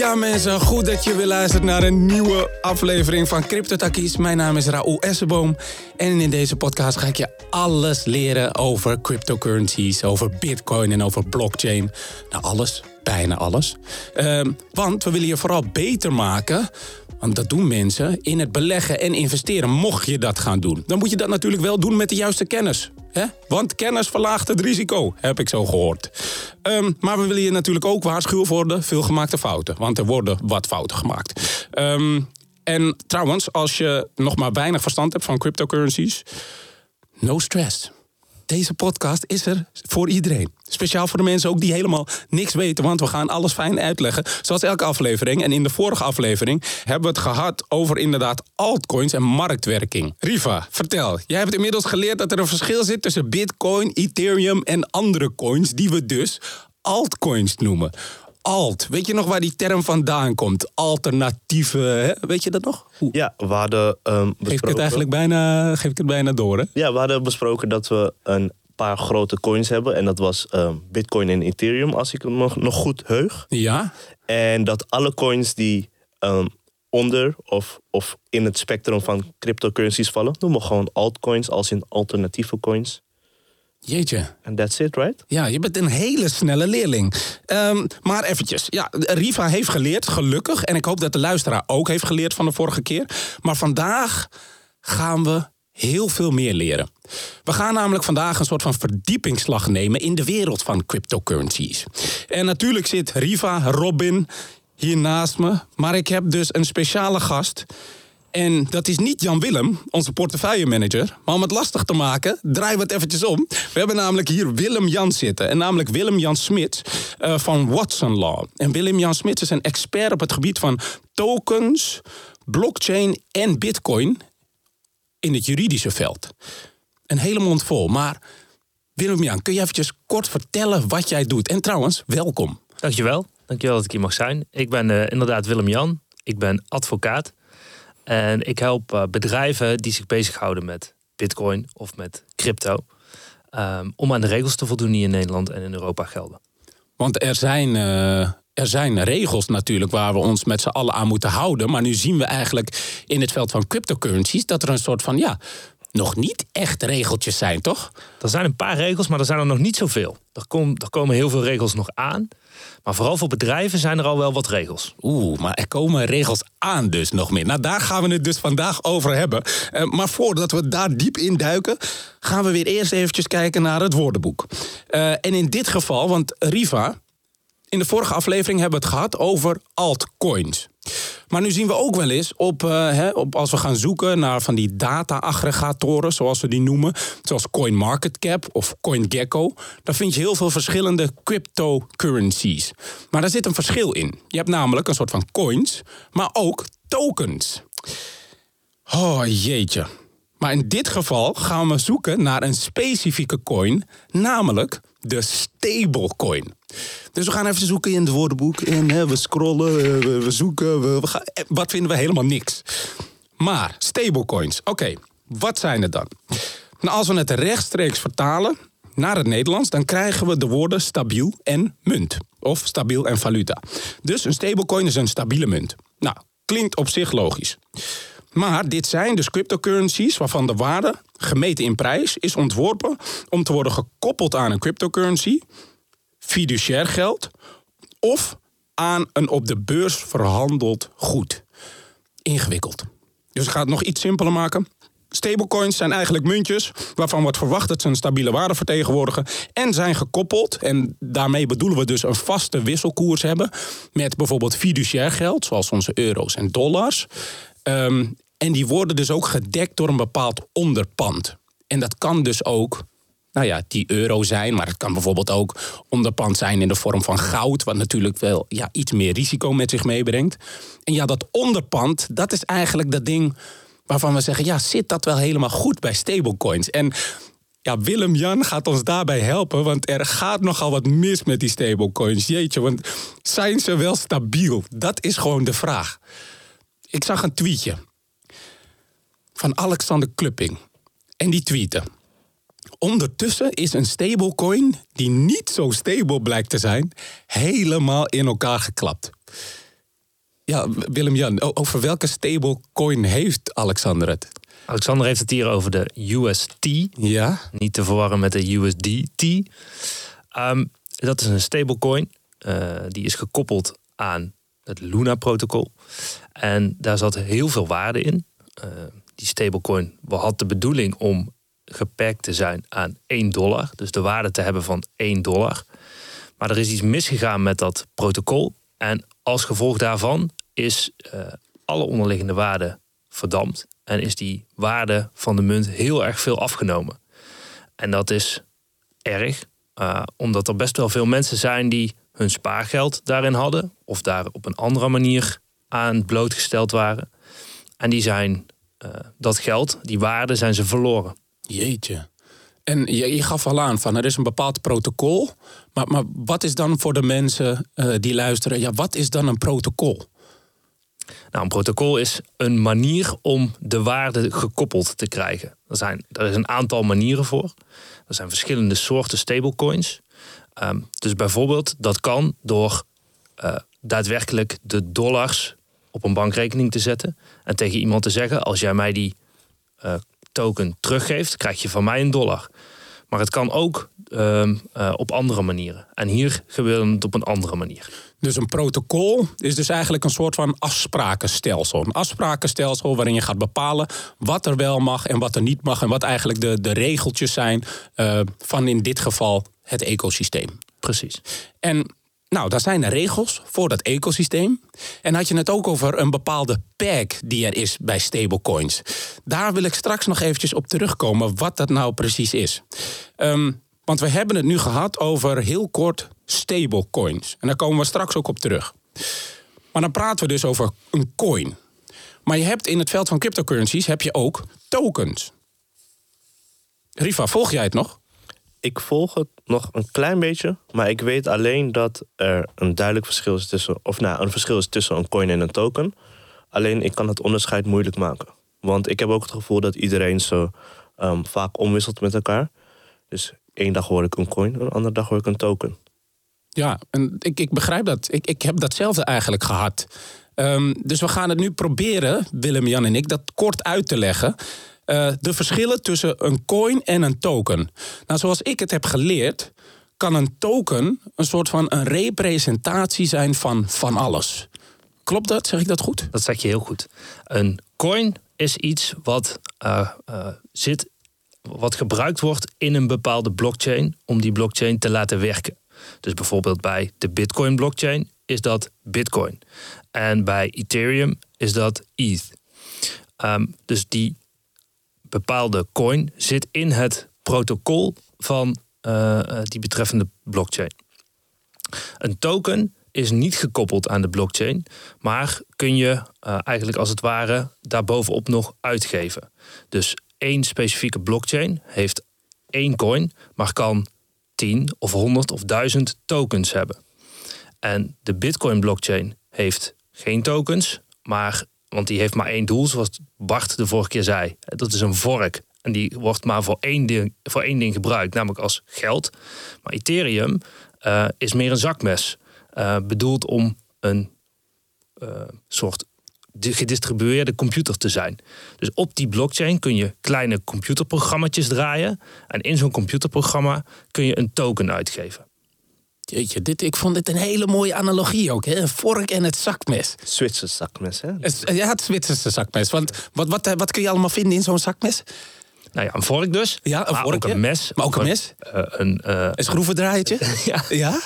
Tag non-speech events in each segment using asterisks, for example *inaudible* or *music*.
Ja mensen, goed dat je weer luistert naar een nieuwe aflevering van Crypto Takkies. Mijn naam is Raoul Essenboom en in deze podcast ga ik je alles leren over cryptocurrencies, over bitcoin en over blockchain. Nou alles, bijna alles. Ehm, want we willen je vooral beter maken want dat doen mensen in het beleggen en investeren. Mocht je dat gaan doen, dan moet je dat natuurlijk wel doen met de juiste kennis. Hè? Want kennis verlaagt het risico, heb ik zo gehoord. Ehm, maar we willen je natuurlijk ook waarschuwen voor de veelgemaakte fouten. Want er worden wat fouten gemaakt. Ehm, en trouwens, als je nog maar weinig verstand hebt van cryptocurrencies, no stress. Deze podcast is er voor iedereen. Speciaal voor de mensen ook die helemaal niks weten, want we gaan alles fijn uitleggen. Zoals elke aflevering. En in de vorige aflevering hebben we het gehad over inderdaad altcoins en marktwerking. Riva, vertel. Jij hebt inmiddels geleerd dat er een verschil zit tussen Bitcoin, Ethereum en andere coins, die we dus altcoins noemen. Alt. Weet je nog waar die term vandaan komt? Alternatieve, hè? weet je dat nog? Ja, we hadden um, besproken... Geef ik het eigenlijk bijna, geef ik het bijna door, hè? Ja, we hadden besproken dat we een paar grote coins hebben. En dat was um, Bitcoin en Ethereum, als ik me nog goed heug. Ja. En dat alle coins die um, onder of, of in het spectrum van cryptocurrencies vallen, noemen we gewoon altcoins, als in alternatieve coins. Jeetje. And that's it, right? Ja, je bent een hele snelle leerling. Um, maar eventjes. Ja, Riva heeft geleerd, gelukkig. En ik hoop dat de luisteraar ook heeft geleerd van de vorige keer. Maar vandaag gaan we heel veel meer leren. We gaan namelijk vandaag een soort van verdiepingsslag nemen in de wereld van cryptocurrencies. En natuurlijk zit Riva, Robin hier naast me. Maar ik heb dus een speciale gast. En dat is niet Jan Willem, onze portefeuillemanager. Maar om het lastig te maken, draaien we het eventjes om. We hebben namelijk hier Willem Jan zitten. En namelijk Willem Jan Smit uh, van Watson Law. En Willem Jan Smit is een expert op het gebied van tokens, blockchain en bitcoin in het juridische veld. Een hele mond vol. Maar Willem Jan, kun je eventjes kort vertellen wat jij doet? En trouwens, welkom. Dankjewel. Dankjewel dat ik hier mag zijn. Ik ben uh, inderdaad Willem Jan. Ik ben advocaat. En ik help uh, bedrijven die zich bezighouden met bitcoin of met crypto. Um, om aan de regels te voldoen die in Nederland en in Europa gelden. Want er zijn, uh, er zijn regels natuurlijk waar we ons met z'n allen aan moeten houden. Maar nu zien we eigenlijk in het veld van cryptocurrencies dat er een soort van ja, nog niet echt regeltjes zijn, toch? Er zijn een paar regels, maar er zijn er nog niet zoveel. Er, kom, er komen heel veel regels nog aan. Maar vooral voor bedrijven zijn er al wel wat regels. Oeh, maar er komen regels aan dus nog meer. Nou, daar gaan we het dus vandaag over hebben. Uh, maar voordat we daar diep in duiken, gaan we weer eerst eventjes kijken naar het woordenboek. Uh, en in dit geval, want Riva, in de vorige aflevering hebben we het gehad over altcoins. Maar nu zien we ook wel eens op, uh, hè, op als we gaan zoeken naar van die data-aggregatoren, zoals we die noemen, zoals CoinMarketCap of CoinGecko, dan vind je heel veel verschillende cryptocurrencies. Maar daar zit een verschil in. Je hebt namelijk een soort van coins, maar ook tokens. Oh jeetje. Maar in dit geval gaan we zoeken naar een specifieke coin, namelijk de stablecoin. Dus we gaan even zoeken in het woordenboek. En hè, we scrollen, we, we zoeken. We, we gaan, wat vinden we helemaal niks. Maar stablecoins, oké, wat zijn het dan? Nou, als we het rechtstreeks vertalen naar het Nederlands, dan krijgen we de woorden stabiel en munt. Of stabiel en valuta. Dus een stablecoin is een stabiele munt. Nou, klinkt op zich logisch. Maar dit zijn dus cryptocurrencies waarvan de waarde, gemeten in prijs, is ontworpen om te worden gekoppeld aan een cryptocurrency, fiduciair geld of aan een op de beurs verhandeld goed. Ingewikkeld. Dus ik ga het nog iets simpeler maken. Stablecoins zijn eigenlijk muntjes waarvan wordt verwacht dat ze een stabiele waarde vertegenwoordigen en zijn gekoppeld. En daarmee bedoelen we dus een vaste wisselkoers hebben met bijvoorbeeld fiduciair geld, zoals onze euro's en dollars. Um, en die worden dus ook gedekt door een bepaald onderpand. En dat kan dus ook nou ja, die euro zijn. Maar het kan bijvoorbeeld ook onderpand zijn in de vorm van goud. Wat natuurlijk wel ja, iets meer risico met zich meebrengt. En ja, dat onderpand, dat is eigenlijk dat ding waarvan we zeggen... ja, zit dat wel helemaal goed bij stablecoins? En ja, Willem-Jan gaat ons daarbij helpen, want er gaat nogal wat mis met die stablecoins. Jeetje, want zijn ze wel stabiel? Dat is gewoon de vraag. Ik zag een tweetje van Alexander Klupping. En die tweette. Ondertussen is een stablecoin, die niet zo stable blijkt te zijn, helemaal in elkaar geklapt. Ja, Willem-Jan, over welke stablecoin heeft Alexander het? Alexander heeft het hier over de UST. Ja? Niet te verwarren met de USDT. Ehm, dat is een stablecoin. eh die is gekoppeld aan het Luna-protocol. En daar zat heel veel waarde in. Eh, die stablecoin had de bedoeling om geperkt te zijn aan 1 dollar. Dus de waarde te hebben van 1 dollar. Maar er is iets misgegaan met dat protocol. En als gevolg daarvan is eh, alle onderliggende waarde verdampt. En is die waarde van de munt heel erg veel afgenomen. En dat is erg, eh, omdat er best wel veel mensen zijn die hun spaargeld daarin hadden. Of daar op een andere manier aan blootgesteld waren. En die zijn eh, dat geld, die waarde, zijn ze verloren. Jeetje. En je, gaf al aan van er is een bepaald protocol. Maar, maar wat is dan voor de mensen eh, die luisteren, ja, wat is dan een protocol? Nou, een protocol is een manier om de waarde gekoppeld te krijgen. Er, zijn, er is een aantal manieren voor. Er zijn verschillende soorten stablecoins. Ehm, dus bijvoorbeeld, dat kan door eh, daadwerkelijk de dollars op een bankrekening te zetten. En tegen iemand te zeggen: als jij mij die eh, token teruggeeft, krijg je van mij een dollar. Maar het kan ook ehm, eh, op andere manieren. En hier gebeurt het op een andere manier. Dus een protocol is dus eigenlijk een soort van afsprakenstelsel. Een afsprakenstelsel waarin je gaat bepalen wat er wel mag en wat er niet mag. En wat eigenlijk de, de regeltjes zijn eh, van in dit geval het ecosysteem. Precies. En nou, daar zijn er regels voor dat ecosysteem. En had je het ook over een bepaalde peg die er is bij stablecoins. Daar wil ik straks nog eventjes op terugkomen wat dat nou precies is. Ehm, want we hebben het nu gehad over heel kort stablecoins. En daar komen we straks ook op terug. Maar dan praten we dus over een coin. Maar je hebt in het veld van cryptocurrencies heb je ook tokens. Riva, volg jij het nog? Ik volg het nog een klein beetje, maar ik weet alleen dat er een duidelijk verschil is tussen, of nou, een verschil is tussen een coin en een token. Alleen ik kan het onderscheid moeilijk maken. Want ik heb ook het gevoel dat iedereen zo ehm, vaak omwisselt met elkaar. Dus één dag hoor ik een coin, een andere dag hoor ik een token. Ja, en ik, ik begrijp dat. Ik, ik heb datzelfde eigenlijk gehad. Ehm, dus we gaan het nu proberen, Willem, Jan en ik, dat kort uit te leggen. Eh, de verschillen tussen een coin en een token. Nou, zoals ik het heb geleerd, kan een token een soort van een representatie zijn van van alles. Klopt dat? Zeg ik dat goed? Dat zeg je heel goed. Een coin is iets wat, eh, eh, zit, wat gebruikt wordt in een bepaalde blockchain om die blockchain te laten werken. Dus bijvoorbeeld bij de Bitcoin blockchain is dat Bitcoin. En bij Ethereum is dat ETH. Ehm, dus die bepaalde coin zit in het protocol van eh, eh, die betreffende blockchain. Een token is niet gekoppeld aan de blockchain, maar kun je eh, eigenlijk als het ware daarbovenop nog uitgeven. Dus één specifieke blockchain heeft één coin, maar kan 10 of 100 of 1000 tokens hebben. En de Bitcoin blockchain heeft geen tokens, maar want die heeft maar één doel, zoals Bart de vorige keer zei. Dat is een vork. En die wordt maar voor één ding, voor één ding gebruikt, namelijk als geld. Maar Ethereum eh, is meer een zakmes. eh, bedoeld om een eh, soort gedistribueerde computer te zijn. Dus op die blockchain kun je kleine computerprogramma's draaien. En in zo'n computerprogramma kun je een token uitgeven. Jeetje, dit, ik vond dit een hele mooie analogie ook. Hè? Een vork en het zakmes. Zwitsers zakmes, hè? Het- Ja, het Zwitserse zakmes. Want wat, wat, wat kun je allemaal vinden in zo'n zakmes? Nou ja, een vork dus. Ja, een maar vorkje. ook een mes. Maar ook een mes? eh, een, eh, Een schroevendraaiertje? *laughs* ja. Ja.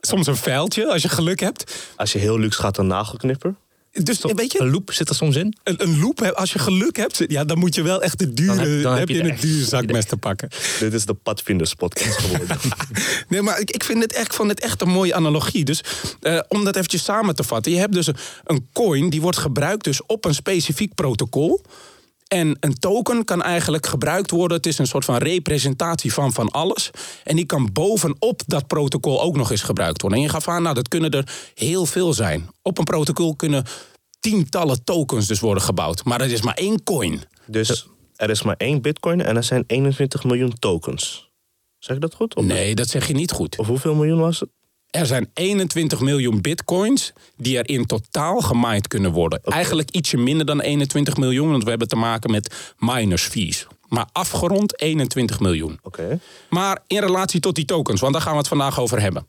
Soms een vuiltje, als je geluk hebt. Als je heel luxe gaat, een nagelknipper. Dus weet je, Een loop zit er soms in. een, een loop, als je geluk hebt, ja, dan moet je wel echt de dure, Dan heb- dan heb, je dure zakmes te pakken. Dit is de Padvinders podcast *laughs* geworden. Nee, maar ik, ik, vind het echt, vond het echt een mooie analogie. Dus eh, om dat eventjes samen te vatten. Je hebt dus een, een coin die wordt gebruikt dus op een specifiek protocol. En een token kan eigenlijk gebruikt worden. Het is een soort van representatie van van alles. En die kan bovenop dat protocol ook nog eens gebruikt worden. En je gaf aan, nou, dat kunnen er heel veel zijn. Op een protocol kunnen tientallen tokens dus worden gebouwd. Maar dat is maar één coin. dus er is maar één bitcoin en er zijn 21 miljoen tokens. Zeg ik dat goed? Of, Nee, dat zeg je niet goed. of hoeveel miljoen was het? Er zijn 21 miljoen bitcoins die er in totaal gemined kunnen worden. Eigenlijk ietsje minder dan 21 miljoen, want we hebben te maken met miners fees. Maar afgerond 21 miljoen. Oké. Maar in relatie tot die tokens, want daar gaan we het vandaag over hebben.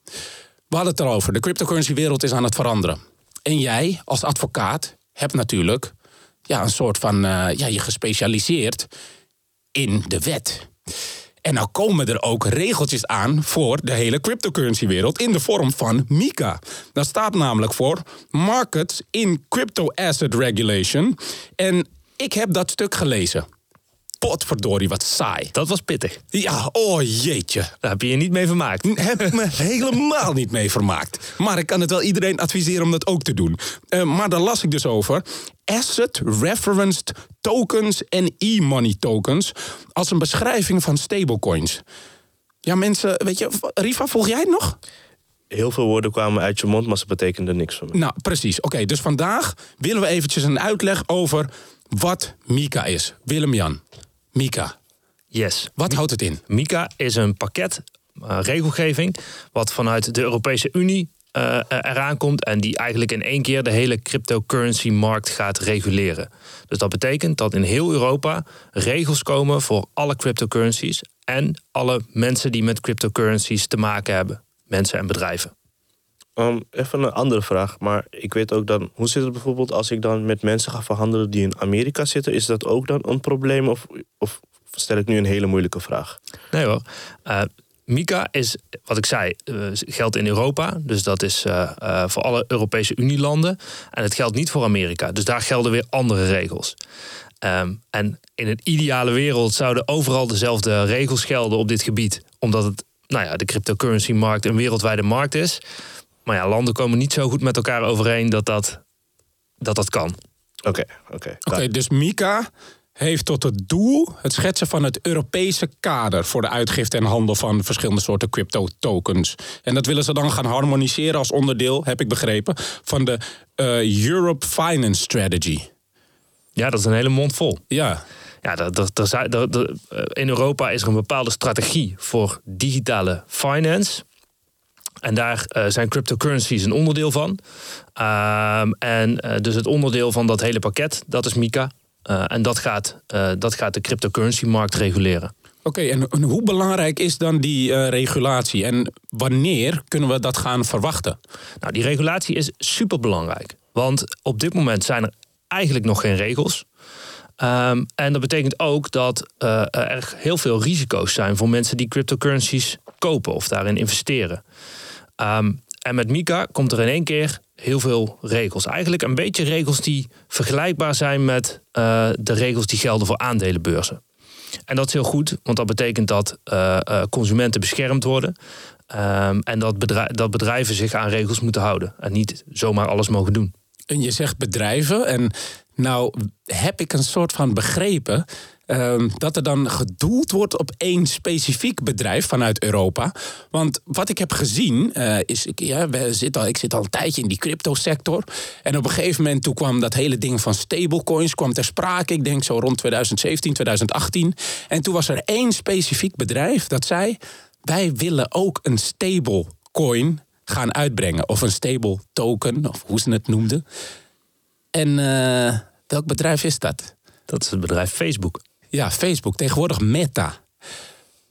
We hadden het erover, de cryptocurrency wereld is aan het veranderen. En jij als advocaat hebt natuurlijk ja, een soort van, eh, ja, je gespecialiseerd in de wet. En nou komen er ook regeltjes aan voor de hele cryptocurrency wereld in de vorm van MiCA. Dat staat namelijk voor Markets in Crypto Asset Regulation. En ik heb dat stuk gelezen. Potverdorie, wat saai. Dat was pittig. Ja, oh jeetje. Daar heb je je niet mee vermaakt. *laughs* Heb ik me helemaal niet mee vermaakt. Maar ik kan het wel iedereen adviseren om dat ook te doen. Eh, maar daar las ik dus over. Asset Referenced Tokens en E-money tokens. Als een beschrijving van stablecoins. Ja, mensen, weet je, Riva, volg jij het nog? Heel veel woorden kwamen uit je mond, maar ze betekenden niks voor me. Nou, precies. Oké, dus vandaag willen we eventjes een uitleg over wat Mika is. Willem-Jan, Mika, Yes. wat houdt het in? MiCA is een pakket eh, regelgeving wat vanuit de Europese Unie eh, eraan komt en die eigenlijk in één keer de hele cryptocurrency markt gaat reguleren. Dus dat betekent dat in heel Europa regels komen voor alle cryptocurrencies en alle mensen die met cryptocurrencies te maken hebben, mensen en bedrijven. Um, even een andere vraag, maar ik weet ook dan, hoe zit het bijvoorbeeld als ik dan met mensen ga verhandelen die in Amerika zitten? Is dat ook dan een probleem of, of stel ik nu een hele moeilijke vraag? Nee hoor. Eh, MiCA is, wat ik zei, eh, geldt in Europa. Dus dat is eh, eh, voor alle Europese Unielanden. En het geldt niet voor Amerika. Dus daar gelden weer andere regels. Ehm, en in een ideale wereld zouden overal dezelfde regels gelden op dit gebied. Omdat het, nou ja, de cryptocurrency-markt een wereldwijde markt is. Maar ja, landen komen niet zo goed met elkaar overeen dat dat, dat, dat kan. Oké, oké. Oké, dus Mika heeft tot het doel het schetsen van het Europese kader voor de uitgifte en handel van verschillende soorten crypto-tokens. En dat willen ze dan gaan harmoniseren als onderdeel, heb ik begrepen, van de eh, Europe Finance Strategy. Ja, dat is een hele mond vol. Ja, Ja, dat, dat, dat, dat- dat- dat- eh, in Europa is er een bepaalde strategie voor digitale finance. En daar eh, zijn cryptocurrencies een onderdeel van. Ehm, en dus het onderdeel van dat hele pakket, dat is MiCA. Eh, en dat gaat, eh, dat gaat de cryptocurrency-markt reguleren. oké. en, en hoe belangrijk is dan die eh, regulatie? En wanneer kunnen we dat gaan verwachten? Nou, die regulatie is superbelangrijk. Want op dit moment zijn er eigenlijk nog geen regels. Ehm, en dat betekent ook dat er heel veel risico's zijn voor mensen die cryptocurrencies kopen of daarin investeren. Ehm, en met Mika komt er in één keer heel veel regels. Eigenlijk een beetje regels die vergelijkbaar zijn met eh, de regels die gelden voor aandelenbeurzen. En dat is heel goed, want dat betekent dat eh, eh, consumenten beschermd worden. Ehm, en dat, dat bedrijven zich aan regels moeten houden. En niet zomaar alles mogen doen. En je zegt bedrijven. En nou heb ik een soort van begrepen. Ehm, dat er dan gedoeld wordt op één specifiek bedrijf vanuit Europa. Want wat ik heb gezien eh, is, ik, ja, zitten al, ik zit al een tijdje in die cryptosector. En op een gegeven moment toen kwam dat hele ding van stablecoins kwam ter sprake. Ik denk zo rond 2017, 2018. En toen was er één specifiek bedrijf dat zei: wij willen ook een stablecoin gaan uitbrengen. Of een stable token, of hoe ze het noemden. En eh, welk bedrijf is dat? Dat is het bedrijf Facebook. Ja, Facebook, tegenwoordig Meta.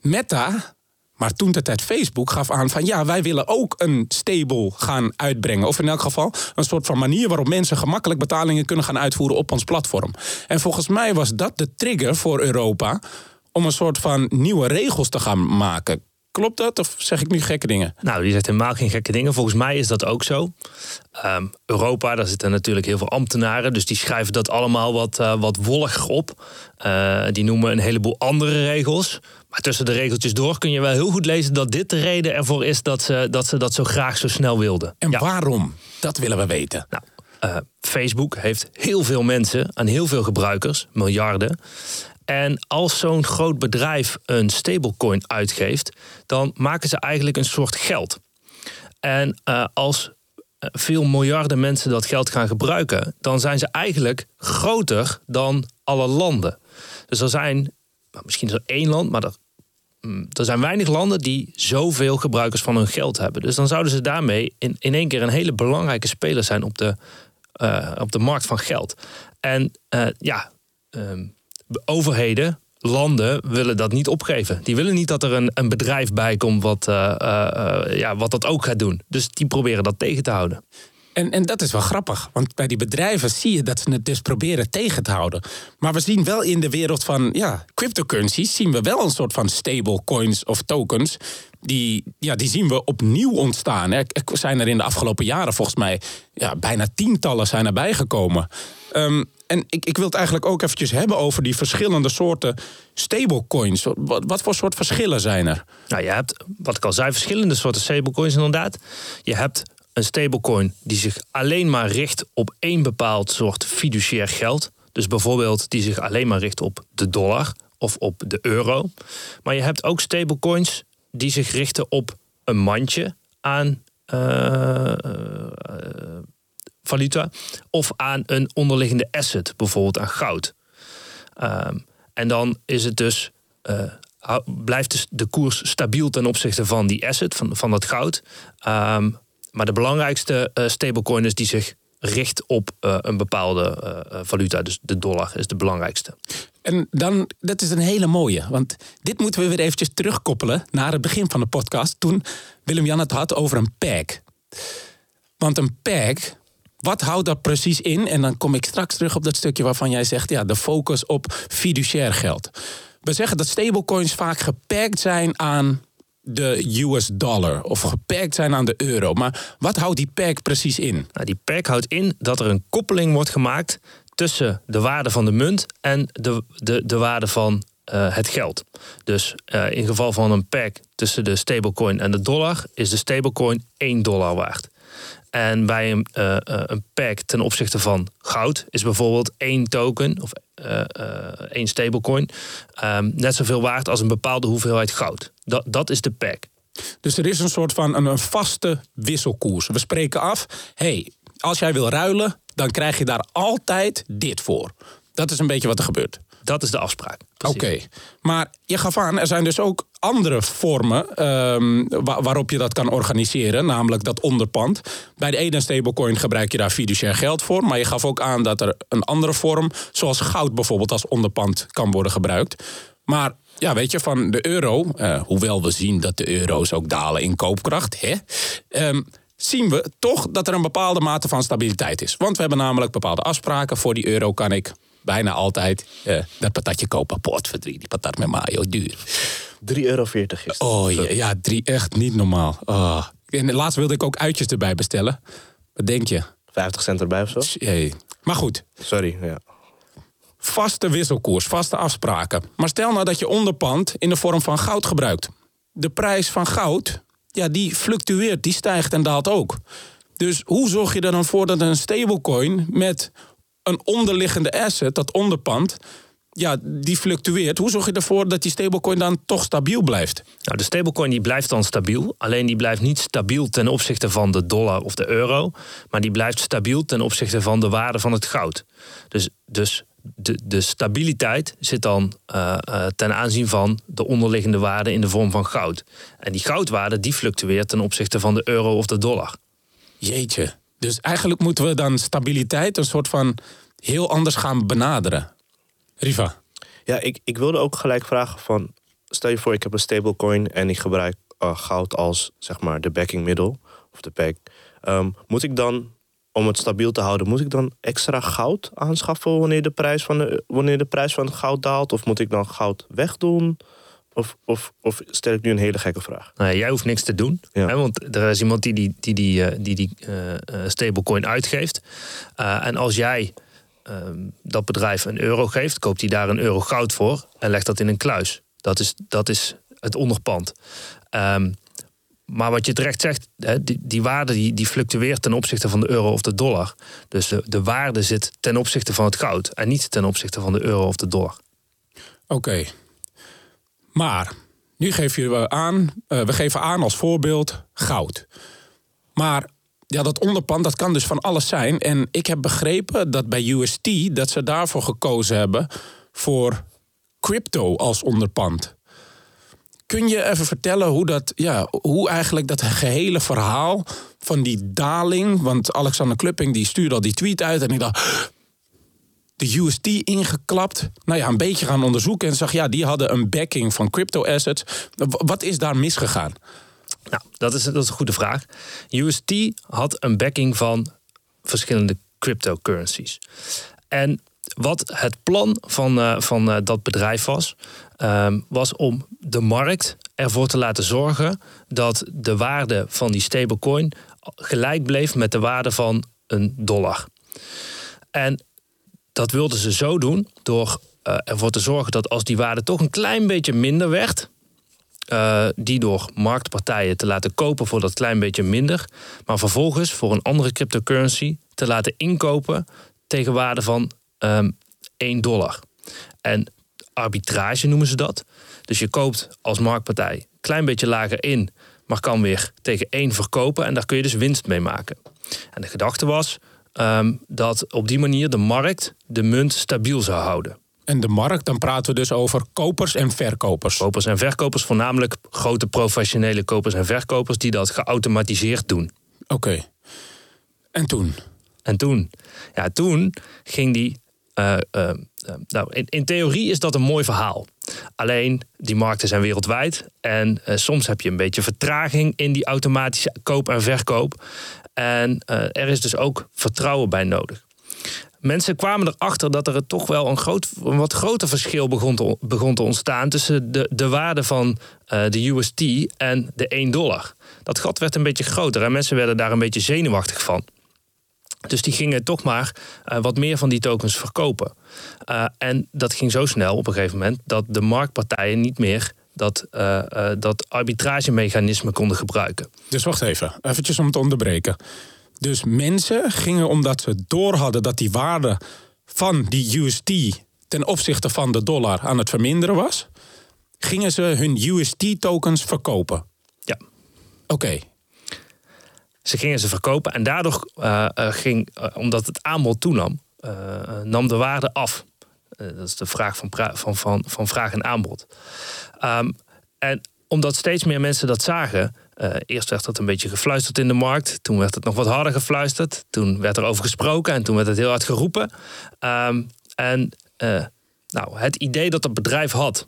Meta, maar toen de tijd Facebook, gaf aan van ja, wij willen ook een stable gaan uitbrengen. Of in elk geval een soort van manier waarop mensen gemakkelijk betalingen kunnen gaan uitvoeren op ons platform. En volgens mij was dat de trigger voor Europa om een soort van nieuwe regels te gaan maken. Klopt dat of zeg ik nu gekke dingen? Nou, die zegt helemaal geen gekke dingen. Volgens mij is dat ook zo. Ehm, Europa, daar zitten natuurlijk heel veel ambtenaren. Dus die schrijven dat allemaal wat, uh, wat wollig op. Uh, die noemen een heleboel andere regels. Maar tussen de regeltjes door kun je wel heel goed lezen dat dit de reden ervoor is dat ze dat, ze dat zo graag zo snel wilden. En waarom? Dat willen we weten. Nou, uh, Facebook heeft heel veel mensen en heel veel gebruikers, miljarden. En als zo'n groot bedrijf een stablecoin uitgeeft, dan maken ze eigenlijk een soort geld. En uh, als veel miljarden mensen dat geld gaan gebruiken, dan zijn ze eigenlijk groter dan alle landen. Dus er zijn, nou, misschien is er één land, maar er, mm, er zijn weinig landen die zoveel gebruikers van hun geld hebben. Dus dan zouden ze daarmee in, in één keer een hele belangrijke speler zijn op de, uh, op de markt van geld. En ja, um, overheden, landen willen dat niet opgeven. Die willen niet dat er een, een bedrijf bij komt wat, uh, uh, ja, wat dat ook gaat doen. Dus die proberen dat tegen te houden. En, en dat is wel grappig, want bij die bedrijven zie je dat ze het dus proberen tegen te houden. Maar we zien wel in de wereld van ja, cryptocurrencies, zien we wel een soort van stablecoins of tokens. Die, ja, die zien we opnieuw ontstaan. Er zijn er in de afgelopen jaren volgens mij ja, bijna tientallen zijn erbij gekomen. Um, en ik, ik wil het eigenlijk ook eventjes hebben over die verschillende soorten stablecoins. Wat, wat voor soort verschillen zijn er? Nou, je hebt, wat ik al zei, verschillende soorten stablecoins inderdaad. Je hebt een stablecoin die zich alleen maar richt op één bepaald soort fiduciair geld. Dus bijvoorbeeld die zich alleen maar richt op de dollar of op de euro. Maar je hebt ook stablecoins die zich richten op een mandje aan uh, valuta of aan een onderliggende asset, bijvoorbeeld aan goud. Um, en dan is het dus, uh, blijft dus de koers stabiel ten opzichte van die asset, van, van dat goud. Um, maar de belangrijkste uh, stablecoin is die zich richt op uh, een bepaalde uh, valuta. Dus de dollar is de belangrijkste. En dan, dat is een hele mooie. Want dit moeten we weer eventjes terugkoppelen naar het begin van de podcast. Toen Willem-Jan het had over een peg. Want een peg, wat houdt dat precies in? En dan kom ik straks terug op dat stukje waarvan jij zegt... ja, de focus op fiduciair geld. We zeggen dat stablecoins vaak gepakt zijn aan de US dollar of geperkt zijn aan de euro. Maar wat houdt die perk precies in? Nou, die perk houdt in dat er een koppeling wordt gemaakt tussen de waarde van de munt en de, de, de waarde van uh, het geld. Dus uh, in geval van een perk tussen de stablecoin en de dollar is de stablecoin 1 dollar waard. En bij een, uh, een pack ten opzichte van goud is bijvoorbeeld één token of uh, één stablecoin um, net zoveel waard als een bepaalde hoeveelheid goud. Dat, dat is de pack. Dus er is een soort van een, een vaste wisselkoers. We spreken af, hey, als jij wil ruilen, dan krijg je daar altijd dit voor. Dat is een beetje wat er gebeurt. Dat is de afspraak. Oké, maar je gaf aan, er zijn dus ook andere vormen um, waarop je dat kan organiseren, namelijk dat onderpand. Bij de ene stablecoin gebruik je daar fiduciair geld voor, maar je gaf ook aan dat er een andere vorm, zoals goud bijvoorbeeld, als onderpand kan worden gebruikt. Maar ja, weet je, van de euro, uh, hoewel we zien dat de euro's ook dalen in koopkracht, hè, um, zien we toch dat er een bepaalde mate van stabiliteit is. Want we hebben namelijk bepaalde afspraken. Voor die euro kan ik bijna altijd uh, dat patatje kopen. Potverdrie, die patat met mayo, duur. 3,40 euro is. Oh ja, ja, drie, echt niet normaal. Oh. En laatst wilde ik ook uitjes erbij bestellen. Wat denk je? 50 cent erbij of zo? Hey. Maar goed. Sorry, ja. Vaste wisselkoers, vaste afspraken. Maar stel nou dat je onderpand in de vorm van goud gebruikt. De prijs van goud, ja, die fluctueert, die stijgt en daalt ook. Dus hoe zorg je er dan voor dat een stablecoin met een onderliggende asset, dat onderpand, ja, die fluctueert. Hoe zorg je ervoor dat die stablecoin dan toch stabiel blijft? Nou, de stablecoin die blijft dan stabiel. Alleen die blijft niet stabiel ten opzichte van de dollar of de euro. Maar die blijft stabiel ten opzichte van de waarde van het goud. Dus, dus de, de stabiliteit zit dan uh, uh, ten aanzien van de onderliggende waarde in de vorm van goud. En die goudwaarde die fluctueert ten opzichte van de euro of de dollar. Jeetje. Dus eigenlijk moeten we dan stabiliteit een soort van heel anders gaan benaderen. Riva. Ja, ik, ik wilde ook gelijk vragen van... Stel je voor, ik heb een stablecoin en ik gebruik uh, goud als zeg maar de backing middel. Of de back. Um, moet ik dan, om het stabiel te houden... moet ik dan extra goud aanschaffen wanneer de prijs van, de, wanneer de prijs van het goud daalt? Of moet ik dan goud wegdoen? Of, of, of stel ik nu een hele gekke vraag? Nou, jij hoeft niks te doen. Ja. Hè, want er is iemand die die, die, die, eh, die, die eh, eh, stablecoin uitgeeft. Eh, en als jij ehm, dat bedrijf een euro geeft, koopt hij daar een euro goud voor en legt dat in een kluis. Dat is, dat is het onderpand. Ehm, maar wat je terecht zegt, hè, die, die waarde die, die fluctueert ten opzichte van de euro of de dollar. Dus de, de waarde zit ten opzichte van het goud en niet ten opzichte van de euro of de dollar. Oké. Maar nu geven we aan, eh, we geven aan als voorbeeld goud. Maar ja, dat onderpand, dat kan dus van alles zijn. En ik heb begrepen dat bij UST dat ze daarvoor gekozen hebben voor crypto als onderpand. Kun je even vertellen hoe dat, ja, hoe eigenlijk dat gehele verhaal van die daling, want Alexander Klupping die stuurde al die tweet uit en ik dacht, de UST ingeklapt. Nou ja, een beetje gaan onderzoeken en zag ja, die hadden een backing van crypto assets. Wat is daar misgegaan? Nou, dat is, dat is een goede vraag. UST had een backing van verschillende cryptocurrencies. En wat het plan van, eh, van eh, dat bedrijf was, ehm, was om de markt ervoor te laten zorgen dat de waarde van die stablecoin gelijk bleef met de waarde van een dollar. En dat wilden ze zo doen door eh, ervoor te zorgen dat als die waarde toch een klein beetje minder werd, eh, die door marktpartijen te laten kopen voor dat klein beetje minder, maar vervolgens voor een andere cryptocurrency te laten inkopen tegen waarde van ehm 1 dollar. En arbitrage noemen ze dat. Dus je koopt als marktpartij een klein beetje lager in, maar kan weer tegen 1 verkopen en daar kun je dus winst mee maken. En de gedachte was ehm, dat op die manier de markt de munt stabiel zou houden. En de markt, dan praten we dus over kopers en verkopers. Kopers en verkopers, voornamelijk grote professionele kopers en verkopers die dat geautomatiseerd doen. Oké. En toen? En toen, ja, toen ging die. eh, eh, eh, nou, in, in theorie is dat een mooi verhaal. Alleen die markten zijn wereldwijd. En soms heb je een beetje vertraging in die automatische koop en verkoop. En eh, er is dus ook vertrouwen bij nodig. Mensen kwamen erachter dat er toch wel een, groot, wat groter verschil begon te, begon te ontstaan tussen de, de waarde van eh, de UST en de 1 dollar. Dat gat werd een beetje groter en mensen werden daar een beetje zenuwachtig van. Dus die gingen toch maar eh, wat meer van die tokens verkopen. En dat ging zo snel op een gegeven moment dat de marktpartijen niet meer dat, eh, eh, dat arbitragemechanisme konden gebruiken. Dus wacht even, eventjes om te onderbreken. Dus mensen gingen omdat ze door hadden dat die waarde van die UST ten opzichte van de dollar aan het verminderen was, gingen ze hun UST-tokens verkopen. Ja. Oké, Ze gingen ze verkopen en daardoor eh, ging, omdat het aanbod toenam, nam de waarde af. Eh, dat is de vraag van, van, van, van vraag en aanbod. Ehm, en omdat steeds meer mensen dat zagen, eh, eerst werd het een beetje gefluisterd in de markt, toen werd het nog wat harder gefluisterd, toen werd er over gesproken en toen werd het heel hard geroepen. Ehm, en eh, nou, het idee dat het bedrijf had,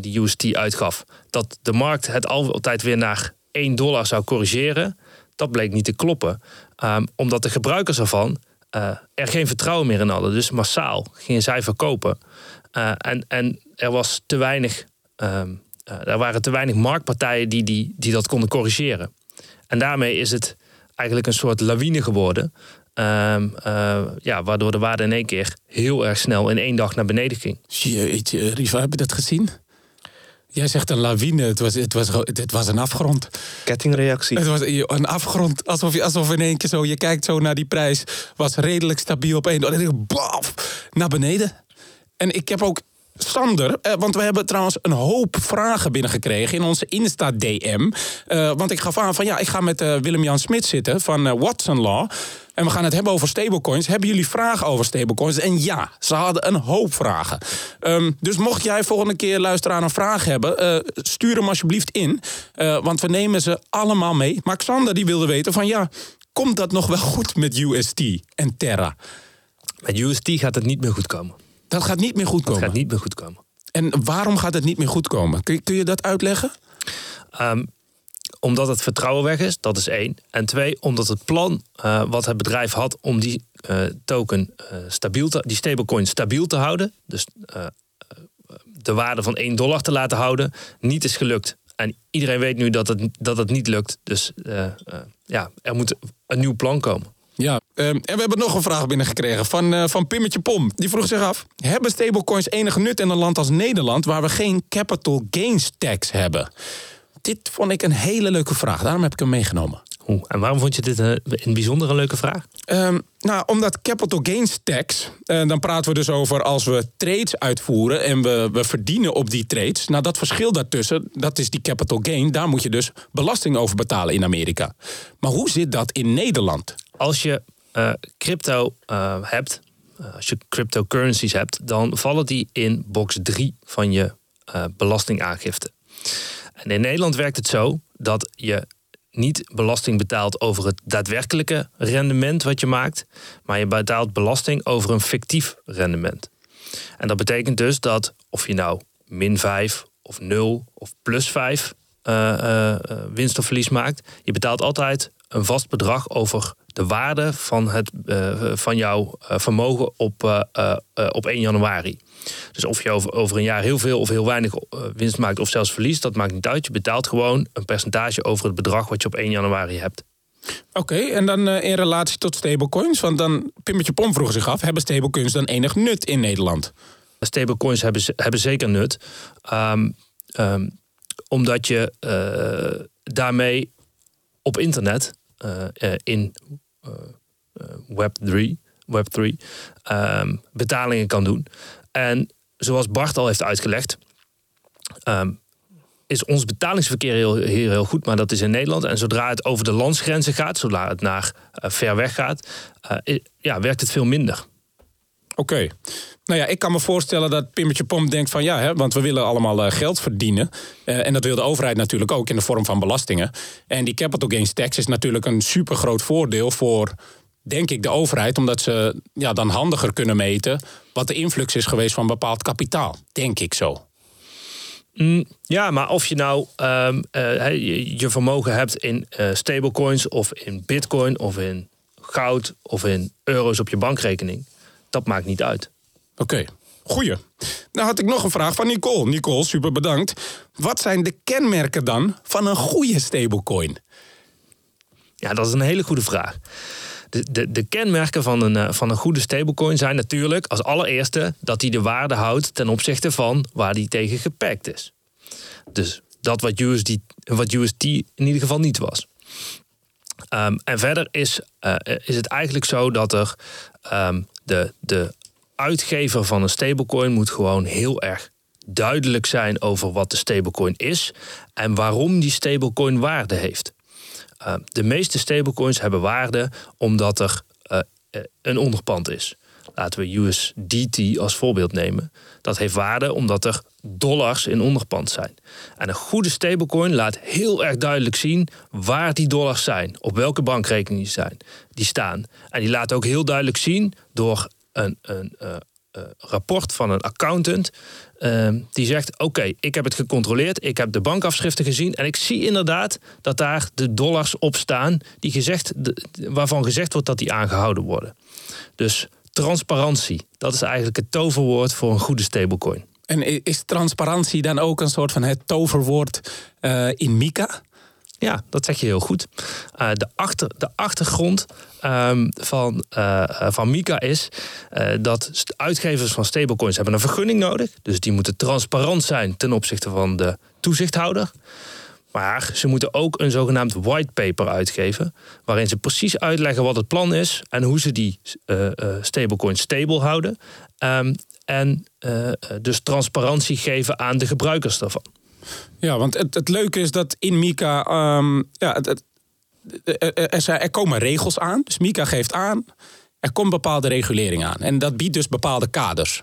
die UST uitgaf, dat de markt het altijd weer naar 1 dollar zou corrigeren, dat bleek niet te kloppen. Ehm, omdat de gebruikers ervan eh, er geen vertrouwen meer in hadden. Dus massaal gingen zij verkopen. Eh, en, en er was te weinig. ehm, eh, er waren te weinig marktpartijen die, die, die dat konden corrigeren. En daarmee is het eigenlijk een soort lawine geworden. Ehm, eh, ja, waardoor de waarde in één keer heel erg snel in één dag naar beneden ging. Jeetje, Riva, heb je dat gezien? Jij zegt een lawine, het was, het was, het was een afgrond. Kettingreactie. Het was een afgrond, alsof, je, alsof in één keer zo, je kijkt zo naar die prijs, was redelijk stabiel op één. En baf, naar beneden. En ik heb ook Sander, eh, want we hebben trouwens een hoop vragen binnengekregen in onze Insta-DM. Eh, want ik gaf aan van ja, ik ga met eh, Willem-Jan Smit zitten van Watson Law. En we gaan het hebben over stablecoins. Hebben jullie vragen over stablecoins? En ja, ze hadden een hoop vragen. Ehm, dus mocht jij volgende keer luisteraar een vraag hebben, stuur hem alsjeblieft in. Want we nemen ze allemaal mee. Maar Xander die wilde weten van ja, komt dat nog wel goed met UST en Terra? Met UST gaat het niet meer goed komen. Dat gaat niet meer goed Het komen. gaat niet meer goed komen. En waarom gaat het niet meer goed komen? Kun je, kun je dat uitleggen? Ehm, omdat het vertrouwen weg is, dat is één. En twee, omdat het plan eh, wat het bedrijf had om die eh, token eh, stabiel te, die stablecoin stabiel te houden, dus de waarde van 1 dollar te laten houden, niet is gelukt. En iedereen weet nu dat het, dat het niet lukt. Dus ja, er moet een nieuw plan komen. Ja, um, en we hebben nog een vraag binnengekregen van, uh, van Pimmetje Pom. Die vroeg zich af: Hebben stablecoins enige nut in een land als Nederland waar we geen capital gains tax hebben? Dit vond ik een hele leuke vraag. Daarom heb ik hem meegenomen. En waarom vond je dit een, een bijzonder een leuke vraag? Um, nou, omdat capital gains tax, uh, dan praten we dus over als we trades uitvoeren en we, we verdienen op die trades. Nou, dat verschil daartussen, dat is die capital gain, daar moet je dus belasting over betalen in Amerika. Maar hoe zit dat in Nederland? Als je uh, crypto uh, hebt, als je cryptocurrencies hebt, dan vallen die in box 3 van je belastingaangifte. En in Nederland werkt het zo dat je niet belasting betaalt over het daadwerkelijke rendement wat je maakt, maar je betaalt belasting over een fictief rendement. En dat betekent dus dat of je nou min 5 of 0 of plus 5 uh, uh, winst of verlies maakt, je betaalt altijd een vast bedrag over de waarde van, het, uh, van jouw vermogen op, op 1 januari. Dus of je over, over een jaar heel veel of heel weinig eh, winst maakt of zelfs verliest, dat maakt niet uit. Je betaalt gewoon een percentage over het bedrag wat je op 1 januari hebt. Oké, okay, en dan in relatie tot stablecoins, want dan Pimmetje Pom vroeg zich af, hebben stablecoins dan enig nut in Nederland? Stablecoins hebben, hebben zeker nut. Um, um, omdat je uh, daarmee op internet in Web3, Web3 um, betalingen kan doen. En zoals Bart al heeft uitgelegd, um, is ons betalingsverkeer heel, heel, heel, goed, maar dat is in Nederland. En zodra het over de landsgrenzen gaat, zodra het naar ver weg gaat, ja, werkt het veel minder. Oké. Nou ja, ik kan me voorstellen dat Pimmetje Pomp denkt van ja, hè, want we willen allemaal uh, geld verdienen. en dat wil de overheid natuurlijk ook in de vorm van belastingen. En die capital gains tax is natuurlijk een super groot voordeel voor denk ik, de overheid, omdat ze ja, dan handiger kunnen meten wat de influx is geweest van bepaald kapitaal. Denk ik zo. Mm, ja, maar of je nou um, uh, je, je, vermogen hebt in stablecoins of in bitcoin of in goud of in euro's op je bankrekening, dat maakt niet uit. Oké, okay. goeie. Nou had ik nog een vraag van Nicole. Nicole, super bedankt. Wat zijn de kenmerken dan van een goede stablecoin? Ja, dat is een hele goede vraag de, de, de kenmerken van een, eh, van een goede stablecoin zijn natuurlijk als allereerste dat hij de waarde houdt ten opzichte van waar die tegen gepakt is. Dus dat wat USD, wat USD in ieder geval niet was. Um, en verder is, uh, is het eigenlijk zo dat er um, de, de uitgever van een stablecoin moet gewoon heel erg duidelijk zijn over wat de stablecoin is en waarom die stablecoin waarde heeft. Uh, de meeste stablecoins hebben waarde omdat er uh, een onderpand is. Laten we USDT als voorbeeld nemen. Dat heeft waarde omdat er dollars in onderpand zijn. En een goede stablecoin laat heel erg duidelijk zien waar die dollars zijn, op welke bankrekening die, zijn, die staan. En die laat ook heel duidelijk zien door een, een uh, uh, rapport van een accountant. Uh, die zegt: Oké, ik heb het gecontroleerd. Ik heb de bankafschriften gezien. En ik zie inderdaad dat daar de dollars op staan. Die gezegd, waarvan gezegd wordt dat die aangehouden worden. Dus transparantie. Dat is eigenlijk het toverwoord voor een goede stablecoin. En is transparantie dan ook een soort van het toverwoord uh, in Mika? Ja, dat zeg je heel goed. Uh, de, achter, de achtergrond um, van, uh, van Mika is dat uitgevers van stablecoins hebben een vergunning nodig. Dus die moeten transparant zijn ten opzichte van de toezichthouder. Maar ze moeten ook een zogenaamd whitepaper uitgeven. Waarin ze precies uitleggen wat het plan is en hoe ze die stablecoins stable houden. Um, en dus transparantie geven aan de gebruikers daarvan. Ja, want het, het leuke is dat in Mika. Um, ja, het, er, komen regels aan. Dus Mika geeft aan. Er komt bepaalde regulering aan. En dat biedt dus bepaalde kaders.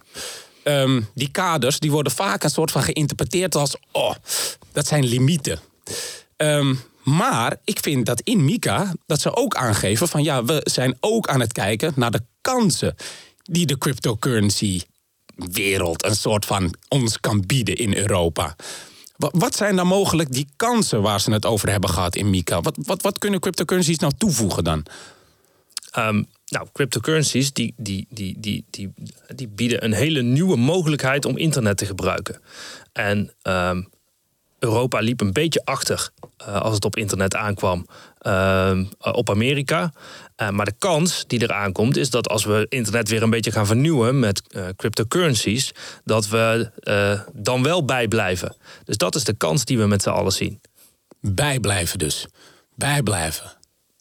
Um, die kaders die worden vaak een soort van geïnterpreteerd als. Oh, dat zijn limieten. Um, maar ik vind dat in Mika dat ze ook aangeven van ja, we zijn ook aan het kijken naar de kansen die de cryptocurrency wereld een soort van ons kan bieden in Europa. Wat zijn dan mogelijk die kansen waar ze het over hebben gehad in Mika? Wat, wat, wat kunnen cryptocurrencies nou toevoegen dan? Um, nou, cryptocurrencies die, die, die, die, die, die bieden een hele nieuwe mogelijkheid om internet te gebruiken. En ehm, Europa liep een beetje achter uh, als het op internet aankwam uh, op Amerika. Uh, maar de kans die eraan komt is dat als we internet weer een beetje gaan vernieuwen met cryptocurrencies, dat we dan wel bijblijven. Dus dat is de kans die we met z'n allen zien. Bijblijven dus. Bijblijven.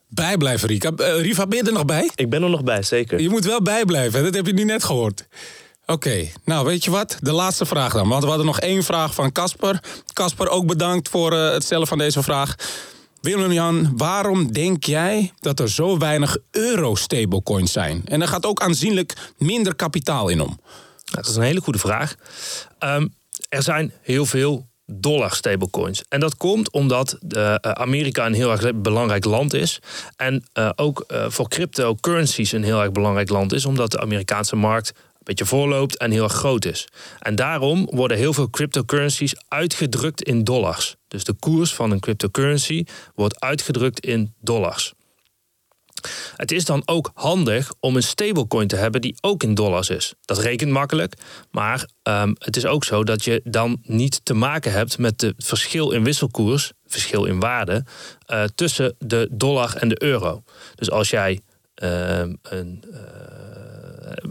Bijblijven, Rika. Riva, ben je er nog bij? Ik ben er nog bij, zeker. Je moet wel bijblijven, dat heb je nu net gehoord. Oké, nou weet je wat? De laatste vraag dan. Want we hadden nog één vraag van Casper. Casper, ook bedankt voor uh, het stellen van deze vraag. Willem-Jan, waarom denk jij dat er zo weinig euro-stablecoins zijn? En er gaat ook aanzienlijk minder kapitaal in om. Dat is een hele goede vraag. Um, er zijn heel veel dollar stablecoins. En dat komt omdat de, uh, Amerika een heel erg belangrijk land is. En ook voor cryptocurrencies een heel erg belangrijk land is. Omdat de Amerikaanse markt beetje voorloopt en heel groot is. En daarom worden heel veel cryptocurrencies uitgedrukt in dollars. Dus de koers van een cryptocurrency wordt uitgedrukt in dollars. Het is dan ook handig om een stablecoin te hebben die ook in dollars is. Dat rekent makkelijk, maar um, het is ook zo dat je dan niet te maken hebt met het verschil in wisselkoers, verschil in waarde, uh, tussen de dollar en de euro. Dus als jij uh, een. Uh,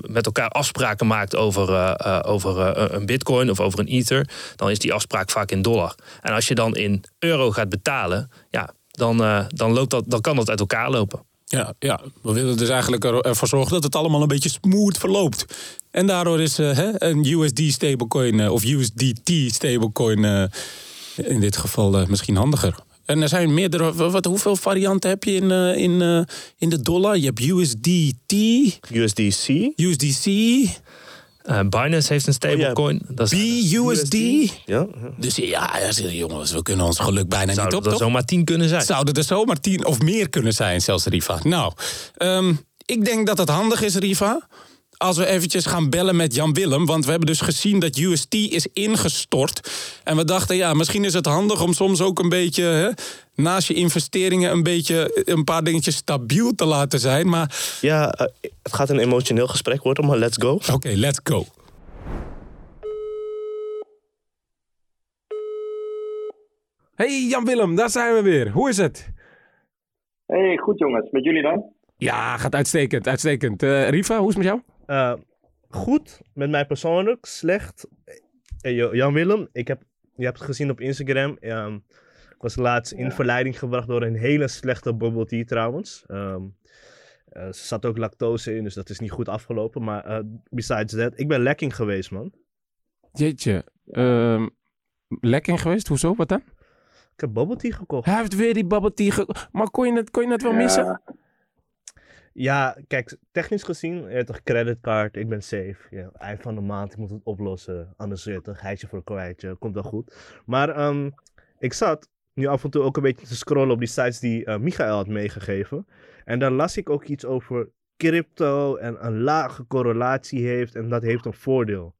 met elkaar afspraken maakt over, uh, over uh, een bitcoin of over een ether, dan is die afspraak vaak in dollar. En als je dan in euro gaat betalen, ja, dan, dan, loopt dat, dan kan dat uit elkaar lopen. Ja, ja, we willen dus eigenlijk ervoor zorgen dat het allemaal een beetje smooth verloopt. En daardoor is hè, een USD stablecoin of USDT stablecoin in dit geval misschien handiger. En er zijn meerdere. Wat, hoeveel varianten heb je in, uh, in, uh, in de dollar? Je hebt USDT. USDC. USDC. Uh, Binance heeft een stablecoin. Oh, ja. BUSD. Ja. Dus ja, jongens, we kunnen ons geluk bijna niet op. Zou er zomaar tien kunnen zijn? Zouden er zomaar tien of meer kunnen zijn, zelfs Riva. Nou, um, ik denk dat het handig is, Riva als we eventjes gaan bellen met Jan Willem. Want we hebben dus gezien dat UST is ingestort. En we dachten, ja, misschien is het handig om soms ook een beetje. Hè, naast je investeringen een beetje een paar dingetjes stabiel te laten zijn. Maar... Ja, uh, het gaat een emotioneel gesprek worden, maar let's go. Oké, okay, let's go. Hey Jan Willem, daar zijn we weer. Hoe is het? Hey, goed jongens. Met jullie dan? Ja, gaat uitstekend, uitstekend. Uh, Riva, hoe is het met jou? Uh, goed, met mij persoonlijk. Slecht. Uh, Jan Willem, ik heb, je hebt het gezien op Instagram. Um, ik was laatst in verleiding gebracht door een hele slechte bubble tea trouwens. Um, uh, er zat ook lactose in, dus dat is niet goed afgelopen. Maar besides that, ik ben lekking geweest, man. Jeetje. Um, lekking geweest? Hoezo? Wat dan? Ik heb bubble tea gekocht. Hij heeft weer die bubble tea gekocht. Maar kon je het, kon je het wel ja. missen? Ja, kijk, technisch gezien, je toch creditcard, ik ben safe. Eind van de maand, ik moet het oplossen. Anders zit toch, geitje voor een kwijtje, komt wel goed. Maar um, ik zat nu af en toe ook een beetje te scrollen op die sites die uh, Michael had meegegeven. En daar las ik ook iets over crypto en een lage correlatie heeft en dat heeft een voordeel.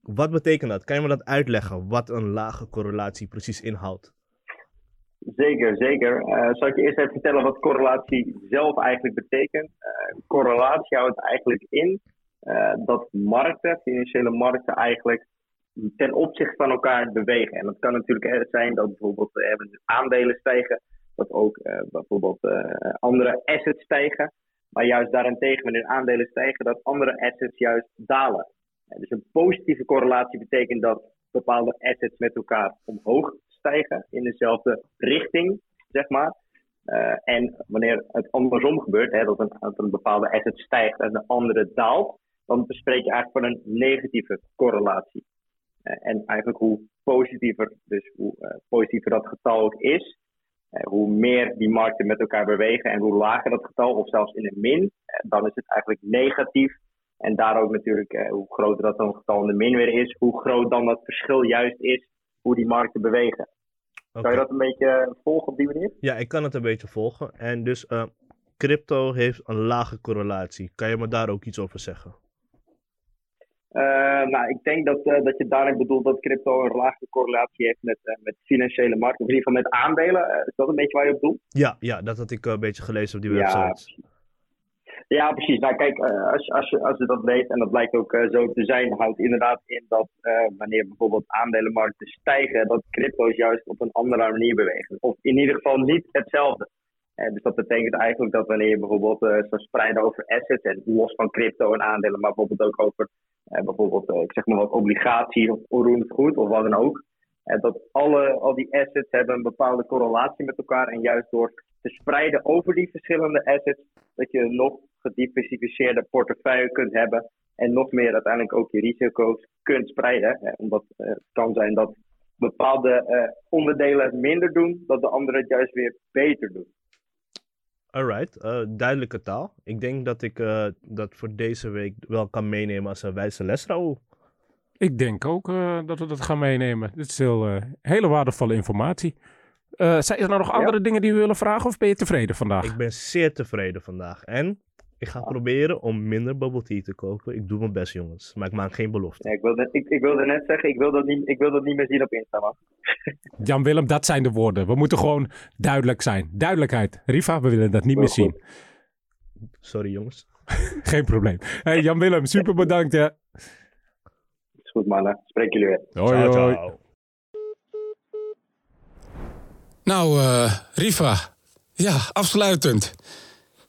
Wat betekent dat? Kan je me dat uitleggen, wat een lage correlatie precies inhoudt? Zeker, zeker. Uh, zal ik je eerst even vertellen wat correlatie zelf eigenlijk betekent? Uh, correlatie houdt eigenlijk in uh, dat markten, financiële markten, eigenlijk ten opzichte van elkaar bewegen. En dat kan natuurlijk zijn dat bijvoorbeeld aandelen stijgen, dat ook bijvoorbeeld andere assets stijgen. Maar juist daarentegen, wanneer aandelen stijgen, dat andere assets juist dalen. dus een positieve correlatie betekent dat bepaalde assets met elkaar omhoog in dezelfde richting, zeg maar. Uh, en wanneer het andersom gebeurt, hè, dat, een, bepaalde asset stijgt en de andere daalt, dan bespreek je eigenlijk van een negatieve correlatie. Uh, en eigenlijk hoe positiever, dus hoe uh, positiever dat getal ook is, hoe meer die markten met elkaar bewegen en hoe lager dat getal, of zelfs in een min, dan is het eigenlijk negatief. En daar ook natuurlijk, hoe groter dat dan getal in de min weer is, hoe groot dan dat verschil juist is, hoe die markten bewegen. Okay. Kan je dat een beetje volgen op die manier? Ja, ik kan het een beetje volgen. En dus uh, crypto heeft een lage correlatie. Kan je me daar ook iets over zeggen? Uh, nou, ik denk dat, uh, dat je daarin bedoelt dat crypto een lage correlatie heeft met, met financiële markten. Of in ieder geval met aandelen. is dat een beetje waar je op doelt? Ja, ja dat had ik een beetje gelezen op die website. Ja, precies. Nou, kijk, eh, als, als, je, als je dat weet, en dat blijkt ook eh, zo te zijn, houdt inderdaad in dat eh, wanneer bijvoorbeeld aandelenmarkten stijgen, dat crypto's juist op een andere manier bewegen. Of in ieder geval niet hetzelfde. Eh, dus dat betekent eigenlijk dat wanneer je bijvoorbeeld eh, zou spreiden over assets, en los van crypto en aandelen, maar bijvoorbeeld ook over bijvoorbeeld, ik zeg maar wat, obligaties of onroerend goed of wat dan ook. dat alle, al die assets hebben een bepaalde correlatie met elkaar. En juist door te spreiden over die verschillende assets, dat je een nog gediversifieerde portefeuille kunt hebben. En nog meer uiteindelijk ook je risico's kunt spreiden. Eh, omdat eh, het kan zijn dat bepaalde eh, onderdelen het minder doen, dat de andere het juist weer beter doen. Alright, eh, duidelijke taal. Ik denk dat ik eh, dat voor deze week wel kan meenemen als een wijze les, Raoul. Ik denk ook eh, dat we dat gaan meenemen. Dit is heel, hele waardevolle informatie. Eh, zijn er nou nog andere dingen die we willen vragen of ben je tevreden vandaag? Ik ben zeer tevreden vandaag. En ik ga proberen om minder bubble tea te kopen. Ik doe mijn best, jongens. Maar ik maak geen belofte. Ja, ik, wilde, ik, ik wilde net zeggen, ik wil dat niet, ik wil dat niet meer zien op Insta, man. *laughs* Jan-Willem, dat zijn de woorden. We moeten gewoon duidelijk zijn. Duidelijkheid. Riva, we willen dat niet meer goed. zien. Sorry, jongens. *laughs* Geen probleem. Hey, Jan-Willem, super bedankt. Hè. Is goed, mannen. Spreek jullie weer. Hoi, Ciao, hoi. ciao. Nou, eh, Riva, ja, afsluitend.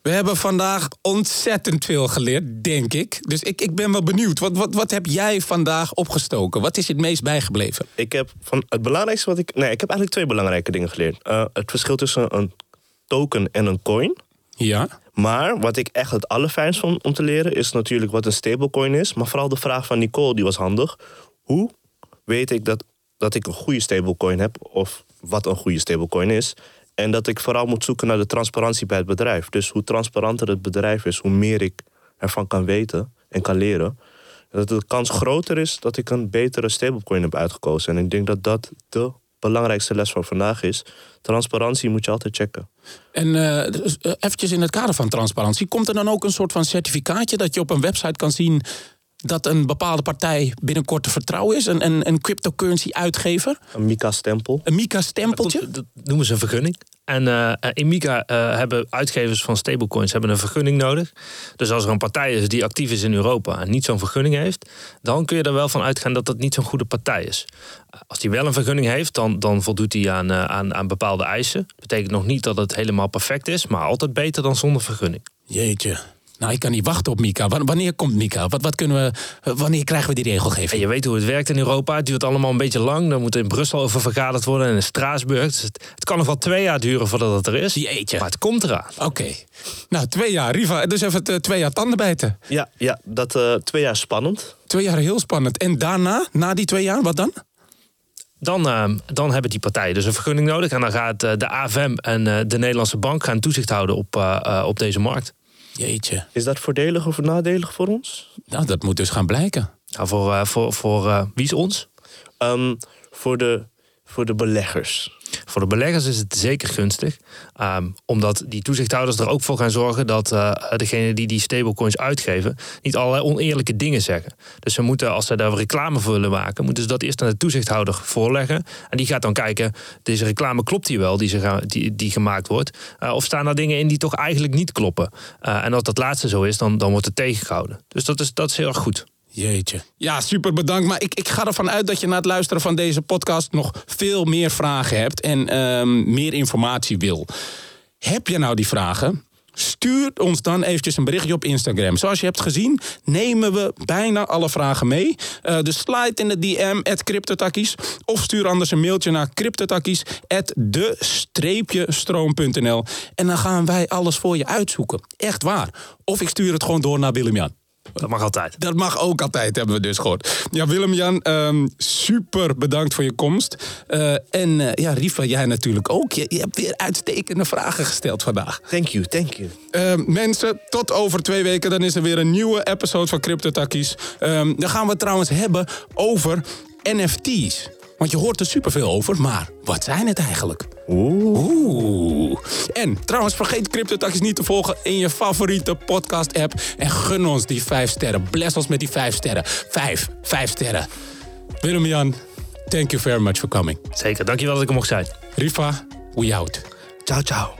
We hebben vandaag ontzettend veel geleerd, denk ik. Dus ik, ik ben wel benieuwd. Wat, wat, wat heb jij vandaag opgestoken? Wat is je het meest bijgebleven? Ik heb van het belangrijkste wat ik. Nee, ik heb eigenlijk twee belangrijke dingen geleerd. Eh, het verschil tussen een token en een coin. Ja? Maar wat ik echt het allerfijnst vond om te leren is natuurlijk wat een stablecoin is. Maar vooral de vraag van Nicole, die was handig. Hoe weet ik dat, dat ik een goede stablecoin heb of wat een goede stablecoin is? En dat ik vooral moet zoeken naar de transparantie bij het bedrijf. Dus hoe transparanter het bedrijf is, hoe meer ik ervan kan weten en kan leren. Dat de kans groter is dat ik een betere stablecoin heb uitgekozen. En ik denk dat dat de belangrijkste les van vandaag is. Transparantie moet je altijd checken. En eh, eventjes in het kader van transparantie. Komt er dan ook een soort van certificaatje dat je op een website kan zien dat een bepaalde partij binnenkort te vertrouwen is? Een, een, een cryptocurrency uitgever? Een Mika-stempel. Een Mika-stempeltje? Dat, dat noemen ze een vergunning. En eh, in Mika eh, hebben uitgevers van stablecoins hebben een vergunning nodig. Dus als er een partij is die actief is in Europa en niet zo'n vergunning heeft, dan kun je er wel van uitgaan dat dat niet zo'n goede partij is. Eh, Als die wel een vergunning heeft, dan, dan voldoet hij aan, aan, aan bepaalde eisen. Betekent nog niet dat het helemaal perfect is, maar altijd beter dan zonder vergunning. Jeetje. Nou, ik kan niet wachten op Mika. Wan- Wanneer komt Mika? Wat, wat kunnen we, wanneer krijgen we die En regelgeving? je weet hoe het werkt in Europa. Het duurt allemaal een beetje lang. Dan moet er in Brussel over vergaderd worden en in Straatsburg. Dus het, het kan nog wel twee jaar duren voordat het er is. Jeetje. Maar het komt eraan. Oké. Nou, twee jaar. Riva, dus even het, eh, twee jaar tandenbijten. Ja, ja dat eh, twee jaar spannend. Twee jaar heel spannend. En daarna, na die twee jaar, wat dan? Dan, eh, dan hebben die partijen dus een vergunning nodig. En dan gaat eh, de AFM en eh, de Nederlandse bank gaan toezicht houden op, op deze markt. Jeetje. Is dat voordelig of nadelig voor ons? Nou, dat moet dus gaan blijken. Nou, voor voor, voor eh, wie is ons? Ehm, voor, de, voor de beleggers. Voor de beleggers is het zeker gunstig. Ehm, omdat die toezichthouders er ook voor gaan zorgen dat eh degene die die stablecoins uitgeven. niet allerlei oneerlijke dingen zeggen. Dus ze moeten, als ze daar reclame voor willen maken. moeten ze dat eerst aan de toezichthouder voorleggen. En die gaat dan kijken: deze reclame klopt die wel, die, ze gaan, die, die gemaakt wordt. Eh, of staan er dingen in die toch eigenlijk niet kloppen? Eh, en als dat laatste zo is, dan, dan wordt het tegengehouden. Dus dat is, dat is heel erg goed. Jeetje. Ja, super bedankt. Maar ik, ik ga ervan uit dat je na het luisteren van deze podcast nog veel meer vragen hebt en ehm, meer informatie wil. Heb je nou die vragen? Stuur ons dan eventjes een berichtje op Instagram. Zoals je hebt gezien, nemen we bijna alle vragen mee. Eh, dus slide in de DM, at CryptoTakkies. Of stuur anders een mailtje naar CryptoTakkies, at de-stroom.nl. En dan gaan wij alles voor je uitzoeken. Echt waar. Of ik stuur het gewoon door naar Willem-Jan. Dat mag altijd. Dat mag ook altijd, hebben we dus gehoord. Ja, Willem-Jan, ehm, super bedankt voor je komst. Eh, en eh, ja, Riva, jij natuurlijk ook. Je, je hebt weer uitstekende vragen gesteld vandaag. Thank you, thank you. Ehm, mensen, tot over twee weken. Dan is er weer een nieuwe episode van CryptoTakkies. Ehm dan gaan we het trouwens hebben over NFT's. Want je hoort er superveel over, maar wat zijn het eigenlijk? Oeh. En trouwens, vergeet CryptoTakkies niet te volgen in je favoriete podcast-app. En gun ons die vijf sterren. Bless ons met die vijf sterren. Vijf, vijf sterren. Willem-Jan, thank you very much for coming. Zeker. Dankjewel dat ik er mocht zijn. Riva, we out. Ciao, ciao.